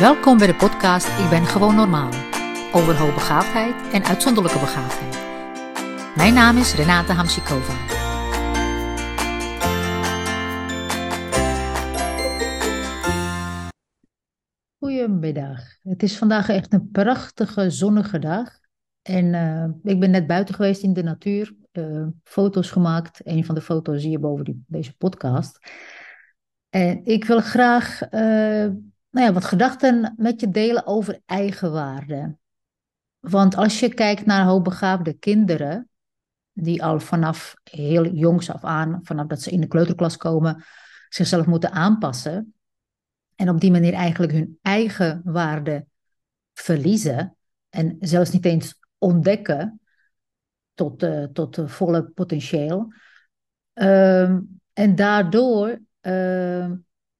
Welkom bij de podcast Ik ben gewoon normaal. Over hoogbegaafdheid en uitzonderlijke begaafdheid. Mijn naam is Renate Hamsikova. Goedemiddag. Het is vandaag echt een prachtige zonnige dag. En uh, ik ben net buiten geweest in de natuur. Uh, foto's gemaakt. Een van de foto's zie je boven die, deze podcast. En ik wil graag uh, nou ja, wat gedachten met je delen over eigenwaarde. Want als je kijkt naar hoogbegaafde kinderen, die al vanaf heel jongs af aan, vanaf dat ze in de kleuterklas komen, zichzelf moeten aanpassen. En op die manier eigenlijk hun eigen waarde verliezen. En zelfs niet eens ontdekken tot, uh, tot volle potentieel. Uh, en daardoor uh,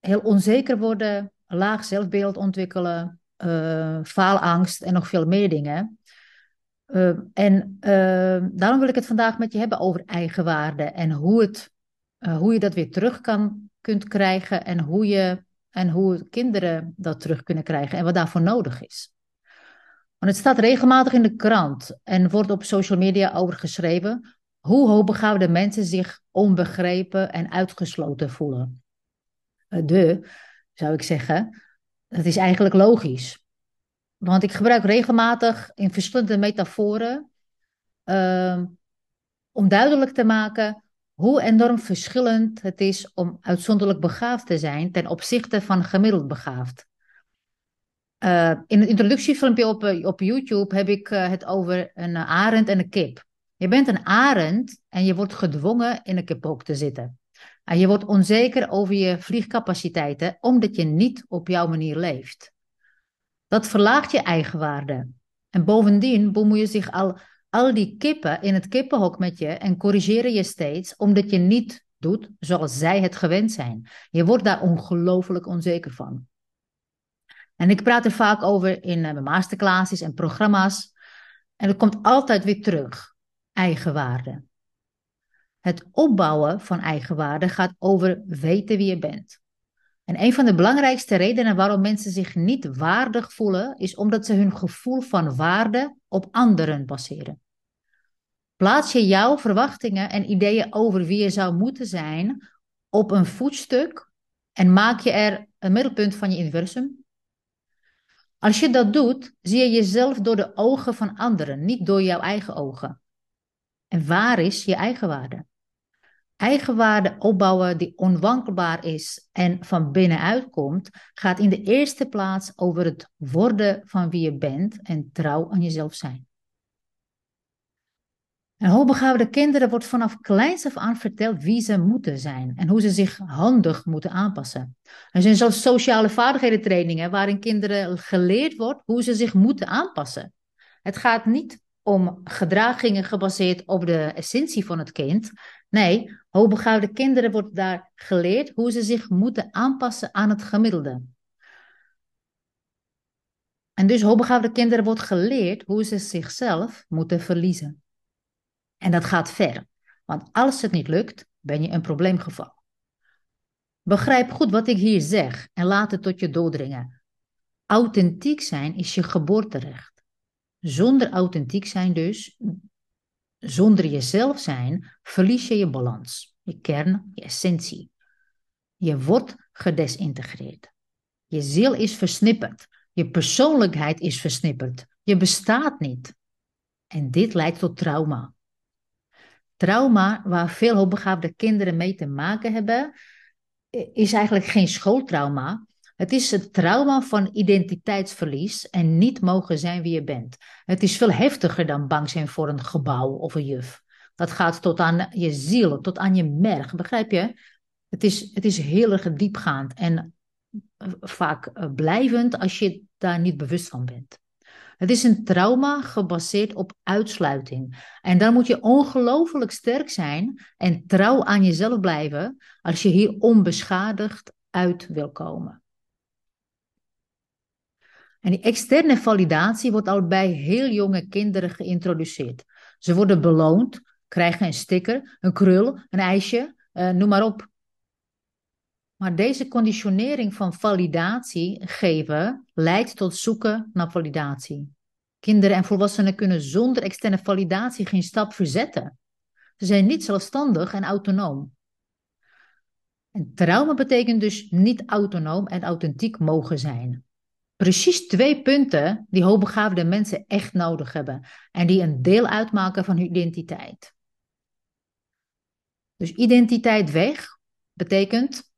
heel onzeker worden, laag zelfbeeld ontwikkelen, uh, faalangst en nog veel meer dingen. Uh, en uh, daarom wil ik het vandaag met je hebben over eigenwaarde en hoe, het, hoe je dat weer terug kan, kunt krijgen en hoe, je, en hoe kinderen dat terug kunnen krijgen en wat daarvoor nodig is. Want het staat regelmatig in de krant en wordt op social media over geschreven hoe hoogbegaafde mensen zich onbegrepen en uitgesloten voelen. De, zou ik zeggen. Dat is eigenlijk logisch. Want ik gebruik regelmatig in verschillende metaforen uh, om duidelijk te maken hoe enorm verschillend het is om uitzonderlijk begaafd te zijn ten opzichte van gemiddeld begaafd. Uh, in het introductiefilmpje op, op YouTube heb ik uh, het over een arend en een kip. Je bent een arend en je wordt gedwongen in een kiphoek te zitten. En je wordt onzeker over je vliegcapaciteiten omdat je niet op jouw manier leeft. Dat verlaagt je eigenwaarde. En bovendien bemoeien zich al, al die kippen in het kippenhok met je en corrigeren je steeds omdat je niet doet zoals zij het gewend zijn. Je wordt daar ongelooflijk onzeker van. En ik praat er vaak over in mijn masterclasses en programma's. En het komt altijd weer terug. Eigenwaarde. Het opbouwen van eigenwaarde gaat over weten wie je bent. En een van de belangrijkste redenen waarom mensen zich niet waardig voelen, is omdat ze hun gevoel van waarde op anderen baseren. Plaats je jouw verwachtingen en ideeën over wie je zou moeten zijn op een voetstuk en maak je er een middelpunt van je universum? Als je dat doet, zie je jezelf door de ogen van anderen, niet door jouw eigen ogen. En waar is je eigenwaarde? Eigenwaarde opbouwen die onwankelbaar is en van binnenuit komt, gaat in de eerste plaats over het worden van wie je bent en trouw aan jezelf zijn. En hoogbegaafde kinderen wordt vanaf kleins af aan verteld wie ze moeten zijn en hoe ze zich handig moeten aanpassen. Er zijn zelfs sociale vaardigheden trainingen waarin kinderen geleerd wordt hoe ze zich moeten aanpassen. Het gaat niet om gedragingen gebaseerd op de essentie van het kind. Nee, hoogbegaafde kinderen wordt daar geleerd hoe ze zich moeten aanpassen aan het gemiddelde. En dus hoogbegaafde kinderen wordt geleerd hoe ze zichzelf moeten verliezen. En dat gaat ver, want als het niet lukt, ben je een probleemgeval. Begrijp goed wat ik hier zeg en laat het tot je doordringen. Authentiek zijn is je geboorterecht. Zonder authentiek zijn dus, zonder jezelf zijn, verlies je je balans, je kern, je essentie. Je wordt gedesintegreerd. Je ziel is versnipperd. Je persoonlijkheid is versnipperd. Je bestaat niet. En dit leidt tot trauma. Trauma, waar veel hoogbegaafde kinderen mee te maken hebben, is eigenlijk geen schooltrauma, het is het trauma van identiteitsverlies en niet mogen zijn wie je bent. Het is veel heftiger dan bang zijn voor een gebouw of een juf. Dat gaat tot aan je ziel, tot aan je merg, begrijp je? Het is, het is heel erg diepgaand en eh, vaak eh, blijvend als je daar niet bewust van bent. Het is een trauma gebaseerd op uitsluiting. En dan moet je ongelooflijk sterk zijn en trouw aan jezelf blijven als je hier onbeschadigd uit wil komen. En die externe validatie wordt al bij heel jonge kinderen geïntroduceerd. Ze worden beloond, krijgen een sticker, een krul, een ijsje, uh, noem maar op. Maar deze conditionering van validatie geven leidt tot zoeken naar validatie. Kinderen en volwassenen kunnen zonder externe validatie geen stap verzetten. Ze zijn niet zelfstandig en autonoom. En trauma betekent dus niet autonoom en authentiek mogen zijn. Precies twee punten die hoogbegaafde mensen echt nodig hebben en die een deel uitmaken van hun identiteit. Dus identiteit weg betekent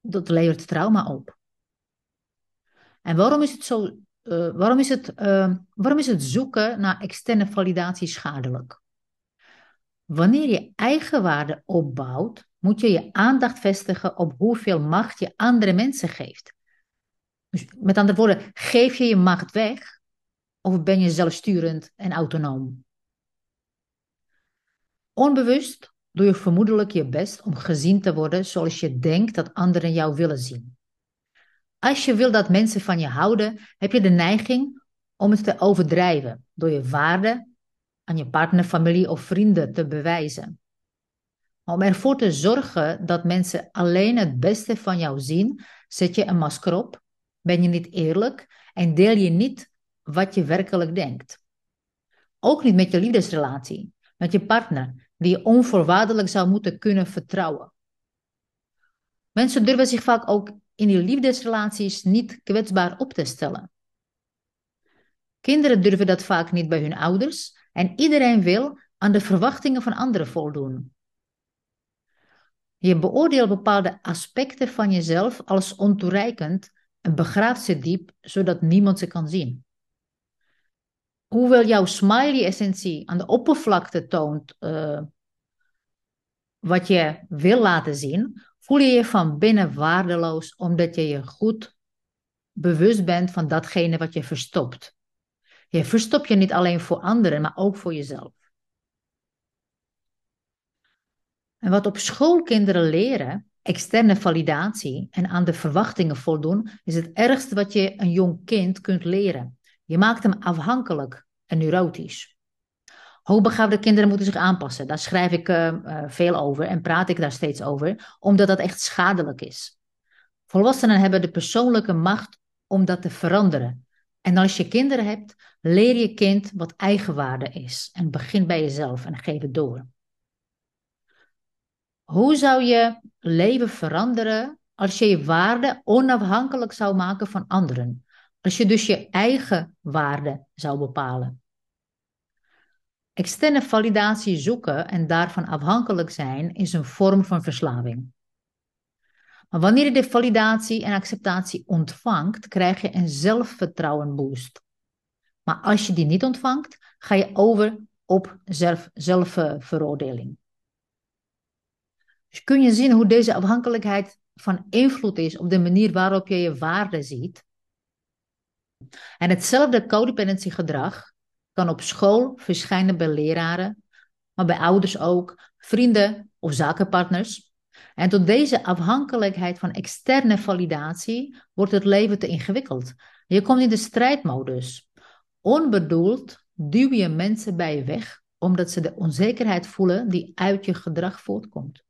dat levert trauma op. En waarom is het zo? Uh, waarom, is het, uh, waarom is het zoeken naar externe validatie schadelijk? Wanneer je eigen waarde opbouwt, moet je je aandacht vestigen op hoeveel macht je andere mensen geeft. Met andere woorden, geef je je macht weg of ben je zelfsturend en autonoom? Onbewust doe je vermoedelijk je best om gezien te worden zoals je denkt dat anderen jou willen zien. Als je wil dat mensen van je houden, heb je de neiging om het te overdrijven door je waarde aan je partner, familie of vrienden te bewijzen. Om ervoor te zorgen dat mensen alleen het beste van jou zien, zet je een masker op, ben je niet eerlijk en deel je niet wat je werkelijk denkt. Ook niet met je liefdesrelatie, met je partner, die je onvoorwaardelijk zou moeten kunnen vertrouwen. Mensen durven zich vaak ook in die liefdesrelaties niet kwetsbaar op te stellen. Kinderen durven dat vaak niet bij hun ouders en iedereen wil aan de verwachtingen van anderen voldoen. Je beoordeelt bepaalde aspecten van jezelf als ontoereikend en begraaft ze diep, zodat niemand ze kan zien. Hoewel jouw smiley-essentie aan de oppervlakte toont uh, wat je wil laten zien, voel je je van binnen waardeloos omdat je je goed bewust bent van datgene wat je verstopt. Je verstopt je niet alleen voor anderen, maar ook voor jezelf. En wat op school kinderen leren, externe validatie en aan de verwachtingen voldoen, is het ergste wat je een jong kind kunt leren. Je maakt hem afhankelijk en neurotisch. Hoogbegaafde kinderen moeten zich aanpassen. Daar schrijf ik uh, uh, veel over en praat ik daar steeds over, omdat dat echt schadelijk is. Volwassenen hebben de persoonlijke macht om dat te veranderen. En als je kinderen hebt, leer je kind wat eigenwaarde is. En begin bij jezelf en geef het door. Hoe zou je leven veranderen als je je waarde onafhankelijk zou maken van anderen? Als je dus je eigen waarde zou bepalen. Externe validatie zoeken en daarvan afhankelijk zijn is een vorm van verslaving. Maar wanneer je de validatie en acceptatie ontvangt, krijg je een zelfvertrouwen boost. Maar als je die niet ontvangt, ga je over op zelf, zelfveroordeling. Dus kun je zien hoe deze afhankelijkheid van invloed is op de manier waarop je je waarde ziet. En hetzelfde codependency gedrag kan op school verschijnen bij leraren, maar bij ouders ook, vrienden of zakenpartners. En tot deze afhankelijkheid van externe validatie wordt het leven te ingewikkeld. Je komt in de strijdmodus. Onbedoeld duw je mensen bij je weg, omdat ze de onzekerheid voelen die uit je gedrag voortkomt.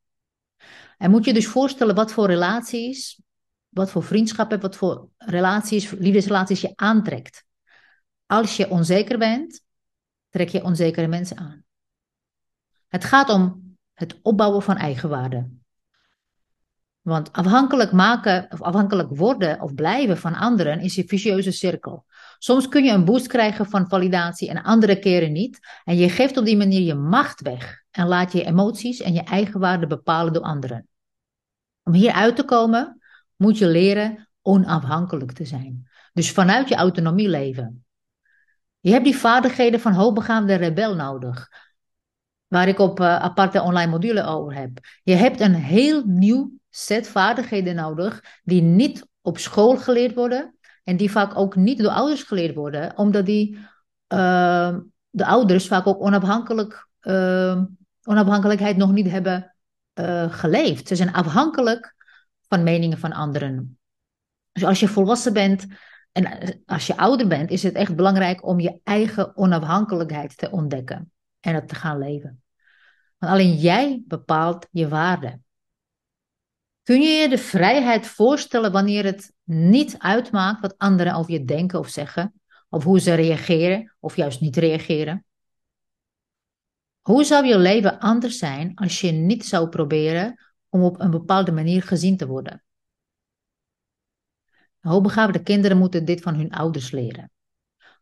En moet je dus voorstellen wat voor relaties, wat voor vriendschappen, wat voor relaties, liefdesrelaties je aantrekt. Als je onzeker bent, trek je onzekere mensen aan. Het gaat om het opbouwen van eigenwaarde. Want afhankelijk maken of afhankelijk worden of blijven van anderen is een vicieuze cirkel. Soms kun je een boost krijgen van validatie en andere keren niet. En je geeft op die manier je macht weg en laat je emoties en je eigenwaarde bepalen door anderen. Om hier uit te komen moet je leren onafhankelijk te zijn. Dus vanuit je autonomie leven. Je hebt die vaardigheden van hoogbegaafde rebel nodig. Waar ik op uh, aparte online module over heb. Je hebt een heel nieuw set vaardigheden nodig die niet op school geleerd worden. En die vaak ook niet door ouders geleerd worden. Omdat die, uh, de ouders vaak ook onafhankelijk, uh, onafhankelijkheid nog niet hebben uh, geleefd. Ze zijn afhankelijk van meningen van anderen. Dus als je volwassen bent, en eh, als je ouder bent, is het echt belangrijk om je eigen onafhankelijkheid te ontdekken en het te gaan leven. Want alleen jij bepaalt je waarde. Kun je je de vrijheid voorstellen wanneer het niet uitmaakt wat anderen over je denken of zeggen, of hoe ze reageren of juist niet reageren? Hoe zou je leven anders zijn als je niet zou proberen om op een bepaalde manier gezien te worden? Hoogbegaafde kinderen moeten dit van hun ouders leren.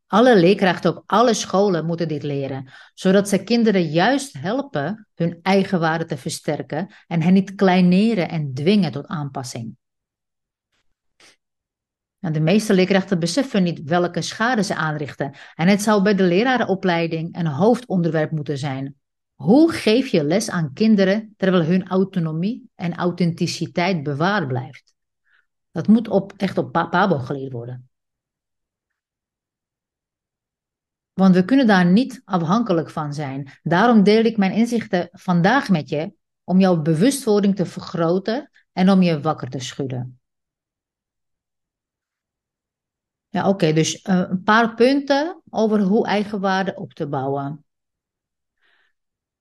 Alle leerkrachten op alle scholen moeten dit leren, zodat ze kinderen juist helpen hun eigen waarde te versterken en hen niet kleineren en dwingen tot aanpassing. Nou, de meeste leerkrachten beseffen niet welke schade ze aanrichten en het zou bij de lerarenopleiding een hoofdonderwerp moeten zijn. Hoe geef je les aan kinderen terwijl hun autonomie en authenticiteit bewaard blijft? Dat moet op, echt op Pabo geleerd worden. Want we kunnen daar niet afhankelijk van zijn. Daarom deel ik mijn inzichten vandaag met je om jouw bewustwording te vergroten en om je wakker te schudden. Ja, oké, dus uh, een paar punten over hoe eigenwaarde op te bouwen.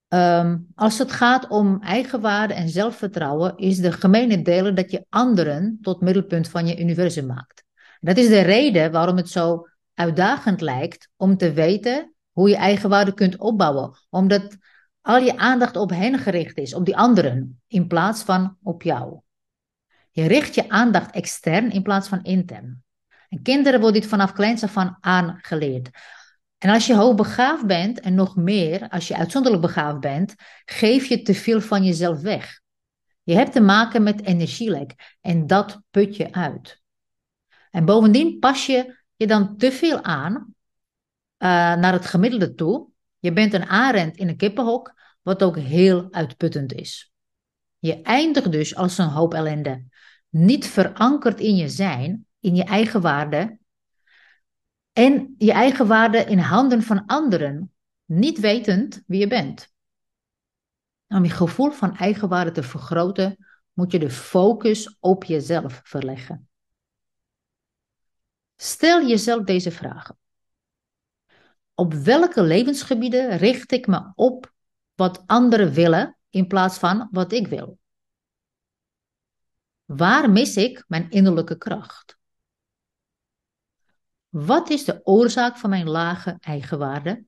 Um, als het gaat om eigenwaarde en zelfvertrouwen, is de gemene deler dat je anderen tot middelpunt van je universum maakt. Dat is de reden waarom het zo uitdagend lijkt om te weten hoe je eigenwaarde kunt opbouwen. Omdat al je aandacht op hen gericht is, op die anderen, in plaats van op jou. Je richt je aandacht extern in plaats van intern. En kinderen worden dit vanaf kleins af aan aangeleerd. En als je hoogbegaafd bent en nog meer, als je uitzonderlijk begaafd bent, geef je te veel van jezelf weg. Je hebt te maken met energielek en dat put je uit. En bovendien pas je je dan te veel aan uh, naar het gemiddelde toe. Je bent een arend in een kippenhok, wat ook heel uitputtend is. Je eindigt dus als een hoop ellende. Niet verankerd in je zijn, in je eigen waarde. En je eigen waarde in handen van anderen, niet wetend wie je bent. Om je gevoel van eigenwaarde te vergroten, moet je de focus op jezelf verleggen. Stel jezelf deze vragen. Op welke levensgebieden richt ik me op wat anderen willen in plaats van wat ik wil? Waar mis ik mijn innerlijke kracht? Wat is de oorzaak van mijn lage eigenwaarde?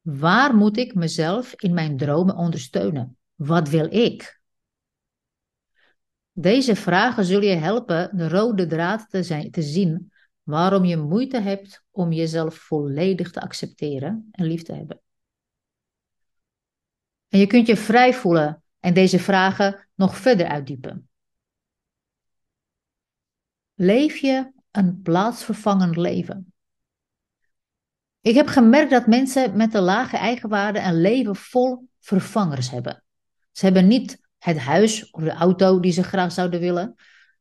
Waar moet ik mezelf in mijn dromen ondersteunen? Wat wil ik? Deze vragen zullen je helpen de rode draad te, zien waarom je moeite hebt om jezelf volledig te accepteren en lief te hebben. En je kunt je vrij voelen en deze vragen nog verder uitdiepen. Leef je een plaatsvervangend leven? Ik heb gemerkt dat mensen met een lage eigenwaarde een leven vol vervangers hebben. Ze hebben niet het huis of de auto die ze graag zouden willen.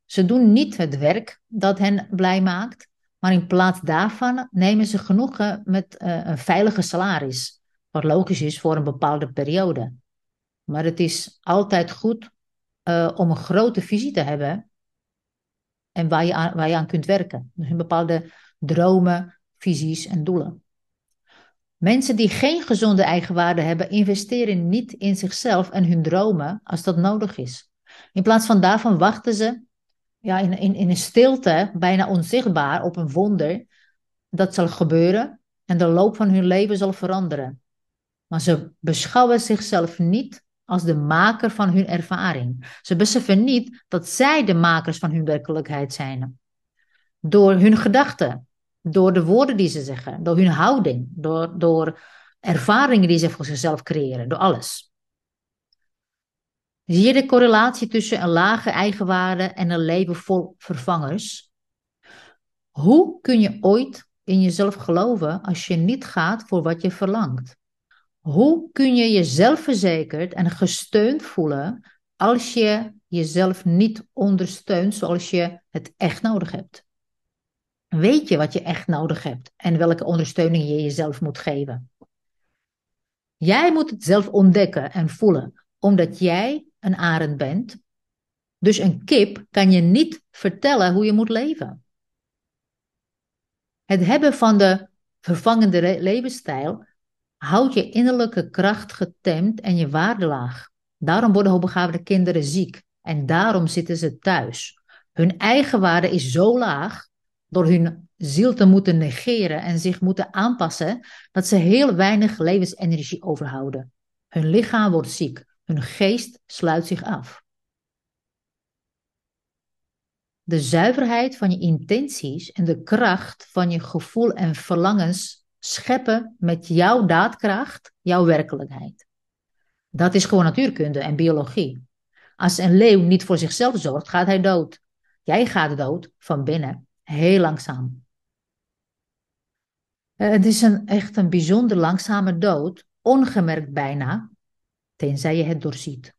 Ze doen niet het werk dat hen blij maakt, maar in plaats daarvan nemen ze genoegen met uh, een veilige salaris, wat logisch is voor een bepaalde periode. Maar het is altijd goed uh, om een grote visie te hebben en waar je aan, kunt werken. Dus een bepaalde dromen, visies en doelen. Mensen die geen gezonde eigenwaarde hebben, investeren niet in zichzelf en hun dromen als dat nodig is. In plaats van daarvan wachten ze ja, in, in, in een stilte, bijna onzichtbaar, op een wonder dat zal gebeuren en de loop van hun leven zal veranderen. Maar ze beschouwen zichzelf niet als de maker van hun ervaring. Ze beseffen niet dat zij de makers van hun werkelijkheid zijn. Door hun gedachten, door de woorden die ze zeggen, door hun houding, door, door ervaringen die ze voor zichzelf creëren, door alles. Zie je de correlatie tussen een lage eigenwaarde en een leven vol vervangers? Hoe kun je ooit in jezelf geloven als je niet gaat voor wat je verlangt? Hoe kun je jezelf verzekerd en gesteund voelen als je jezelf niet ondersteunt zoals je het echt nodig hebt? Weet je wat je echt nodig hebt en welke ondersteuning je jezelf moet geven? Jij moet het zelf ontdekken en voelen, omdat jij een arend bent. Dus een kip kan je niet vertellen hoe je moet leven. Het hebben van de vervangende levensstijl houdt je innerlijke kracht getemd en je waarde laag. Daarom worden hoogbegaafde kinderen ziek en daarom zitten ze thuis. Hun eigen waarde is zo laag door hun ziel te moeten negeren en zich moeten aanpassen, dat ze heel weinig levensenergie overhouden. Hun lichaam wordt ziek, hun geest sluit zich af. De zuiverheid van je intenties en de kracht van je gevoel en verlangens scheppen met jouw daadkracht jouw werkelijkheid. Dat is gewoon natuurkunde en biologie. Als een leeuw niet voor zichzelf zorgt, gaat hij dood. Jij gaat dood van binnen, heel langzaam. Eh, het is een, echt een bijzonder langzame dood, ongemerkt bijna, tenzij je het doorziet.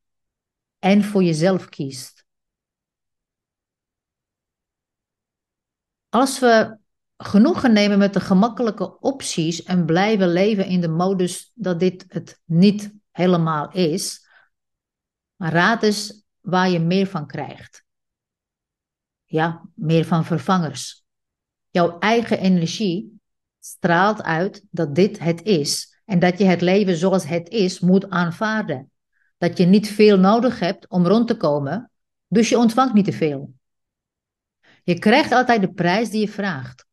En voor jezelf kiest. Als we genoegen nemen met de gemakkelijke opties en blijven leven in de modus dat dit het niet helemaal is, raad eens waar je meer van krijgt. Ja, meer van vervangers. Jouw eigen energie straalt uit dat dit het is en dat je het leven zoals het is moet aanvaarden. Dat je niet veel nodig hebt om rond te komen, dus je ontvangt niet te veel. Je krijgt altijd de prijs die je vraagt.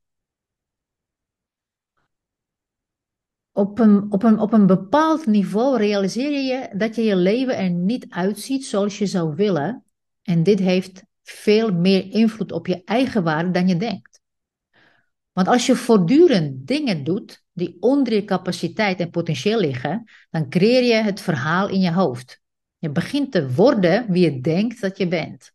Op een, op, een, op een bepaald niveau realiseer je dat je je leven er niet uitziet zoals je zou willen. En dit heeft veel meer invloed op je eigen waarde dan je denkt. Want als je voortdurend dingen doet die onder je capaciteit en potentieel liggen, dan creëer je het verhaal in je hoofd. Je begint te worden wie je denkt dat je bent.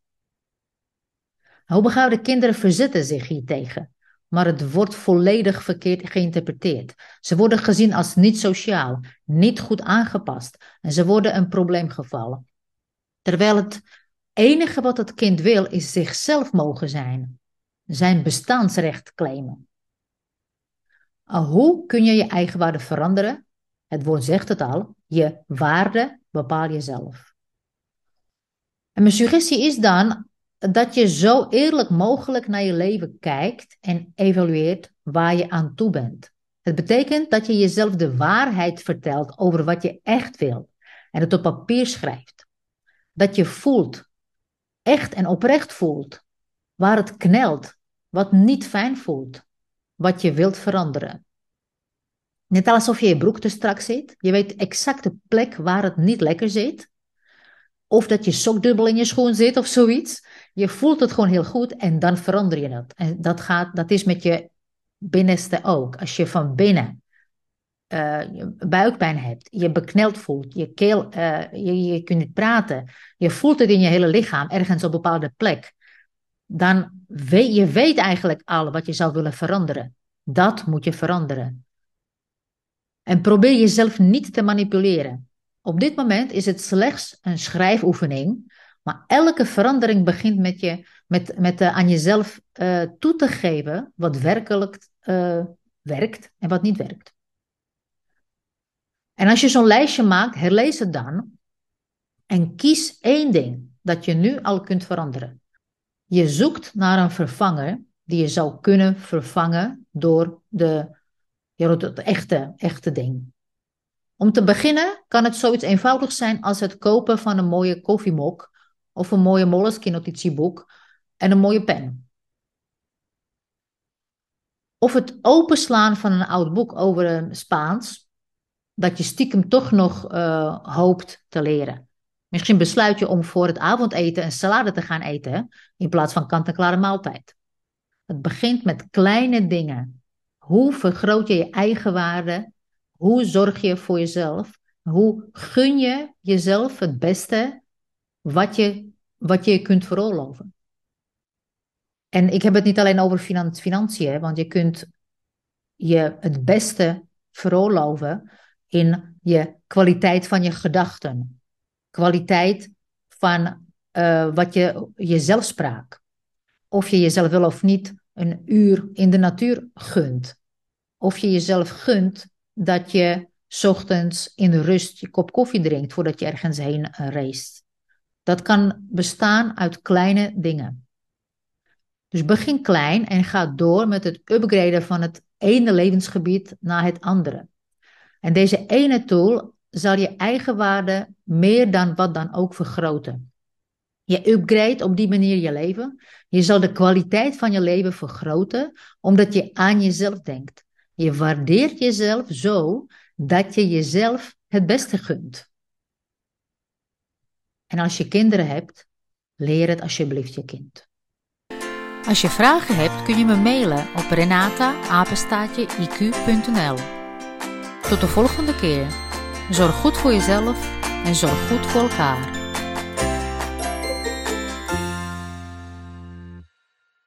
Hoogbegaafde kinderen verzetten zich hiertegen, maar het wordt volledig verkeerd geïnterpreteerd. Ze worden gezien als niet sociaal, niet goed aangepast en ze worden een probleemgeval. Terwijl het enige wat het kind wil is zichzelf mogen zijn, zijn bestaansrecht claimen. Hoe kun je je eigen waarde veranderen? Het woord zegt het al, je waarde bepaal jezelf. En mijn suggestie is dan dat je zo eerlijk mogelijk naar je leven kijkt en evalueert waar je aan toe bent. Het betekent dat je jezelf de waarheid vertelt over wat je echt wil en het op papier schrijft. Dat je voelt, echt en oprecht voelt, waar het knelt, wat niet fijn voelt, wat je wilt veranderen. Net alsof je je broek te strak zit. Je weet exact de plek waar het niet lekker zit. Of dat je sokdubbel in je schoen zit of zoiets. Je voelt het gewoon heel goed en dan verander je dat. En dat, gaat, dat is met je binnenste ook. Als je van binnen uh, buikpijn hebt, je bekneld voelt, je keel, je, je kunt niet praten, je voelt het in je hele lichaam, ergens op een bepaalde plek, dan weet je weet eigenlijk al wat je zou willen veranderen. Dat moet je veranderen. En probeer jezelf niet te manipuleren. Op dit moment is het slechts een schrijfoefening maar elke verandering begint met, je, met, met uh, aan jezelf uh, toe te geven wat werkelijk uh, werkt en wat niet werkt. En als je zo'n lijstje maakt, herlees het dan en kies één ding dat je nu al kunt veranderen. Je zoekt naar een vervanger die je zou kunnen vervangen door de, het echte, echte ding. Om te beginnen kan het zoiets eenvoudig zijn als het kopen van een mooie koffiemok of een mooie Moleskine notitieboek en een mooie pen. Of het openslaan van een oud boek over een Spaans, dat je stiekem toch nog uh, hoopt te leren. Misschien besluit je om voor het avondeten een salade te gaan eten in plaats van kant-en-klare maaltijd. Het begint met kleine dingen. Hoe vergroot je je eigen waarde? Hoe zorg je voor jezelf? Hoe gun je jezelf het beste wat je, wat je kunt veroorloven. En ik heb het niet alleen over financiën, want je kunt je het beste veroorloven in je kwaliteit van je gedachten, kwaliteit van uh, wat je jezelf spraak. Of je jezelf wel of niet een uur in de natuur gunt. Of je jezelf gunt dat je ochtends in rust je kop koffie drinkt voordat je ergens heen uh, race. Dat kan bestaan uit kleine dingen. Dus begin klein en ga door met het upgraden van het ene levensgebied naar het andere. En deze ene tool zal je eigenwaarde meer dan wat dan ook vergroten. Je upgrade op die manier je leven. Je zal de kwaliteit van je leven vergroten, omdat je aan jezelf denkt. Je waardeert jezelf zo dat je jezelf het beste gunt. En als je kinderen hebt, leer het alsjeblieft je kind. Als je vragen hebt, kun je me mailen op renata-iq.nl. Tot de volgende keer. Zorg goed voor jezelf en zorg goed voor elkaar.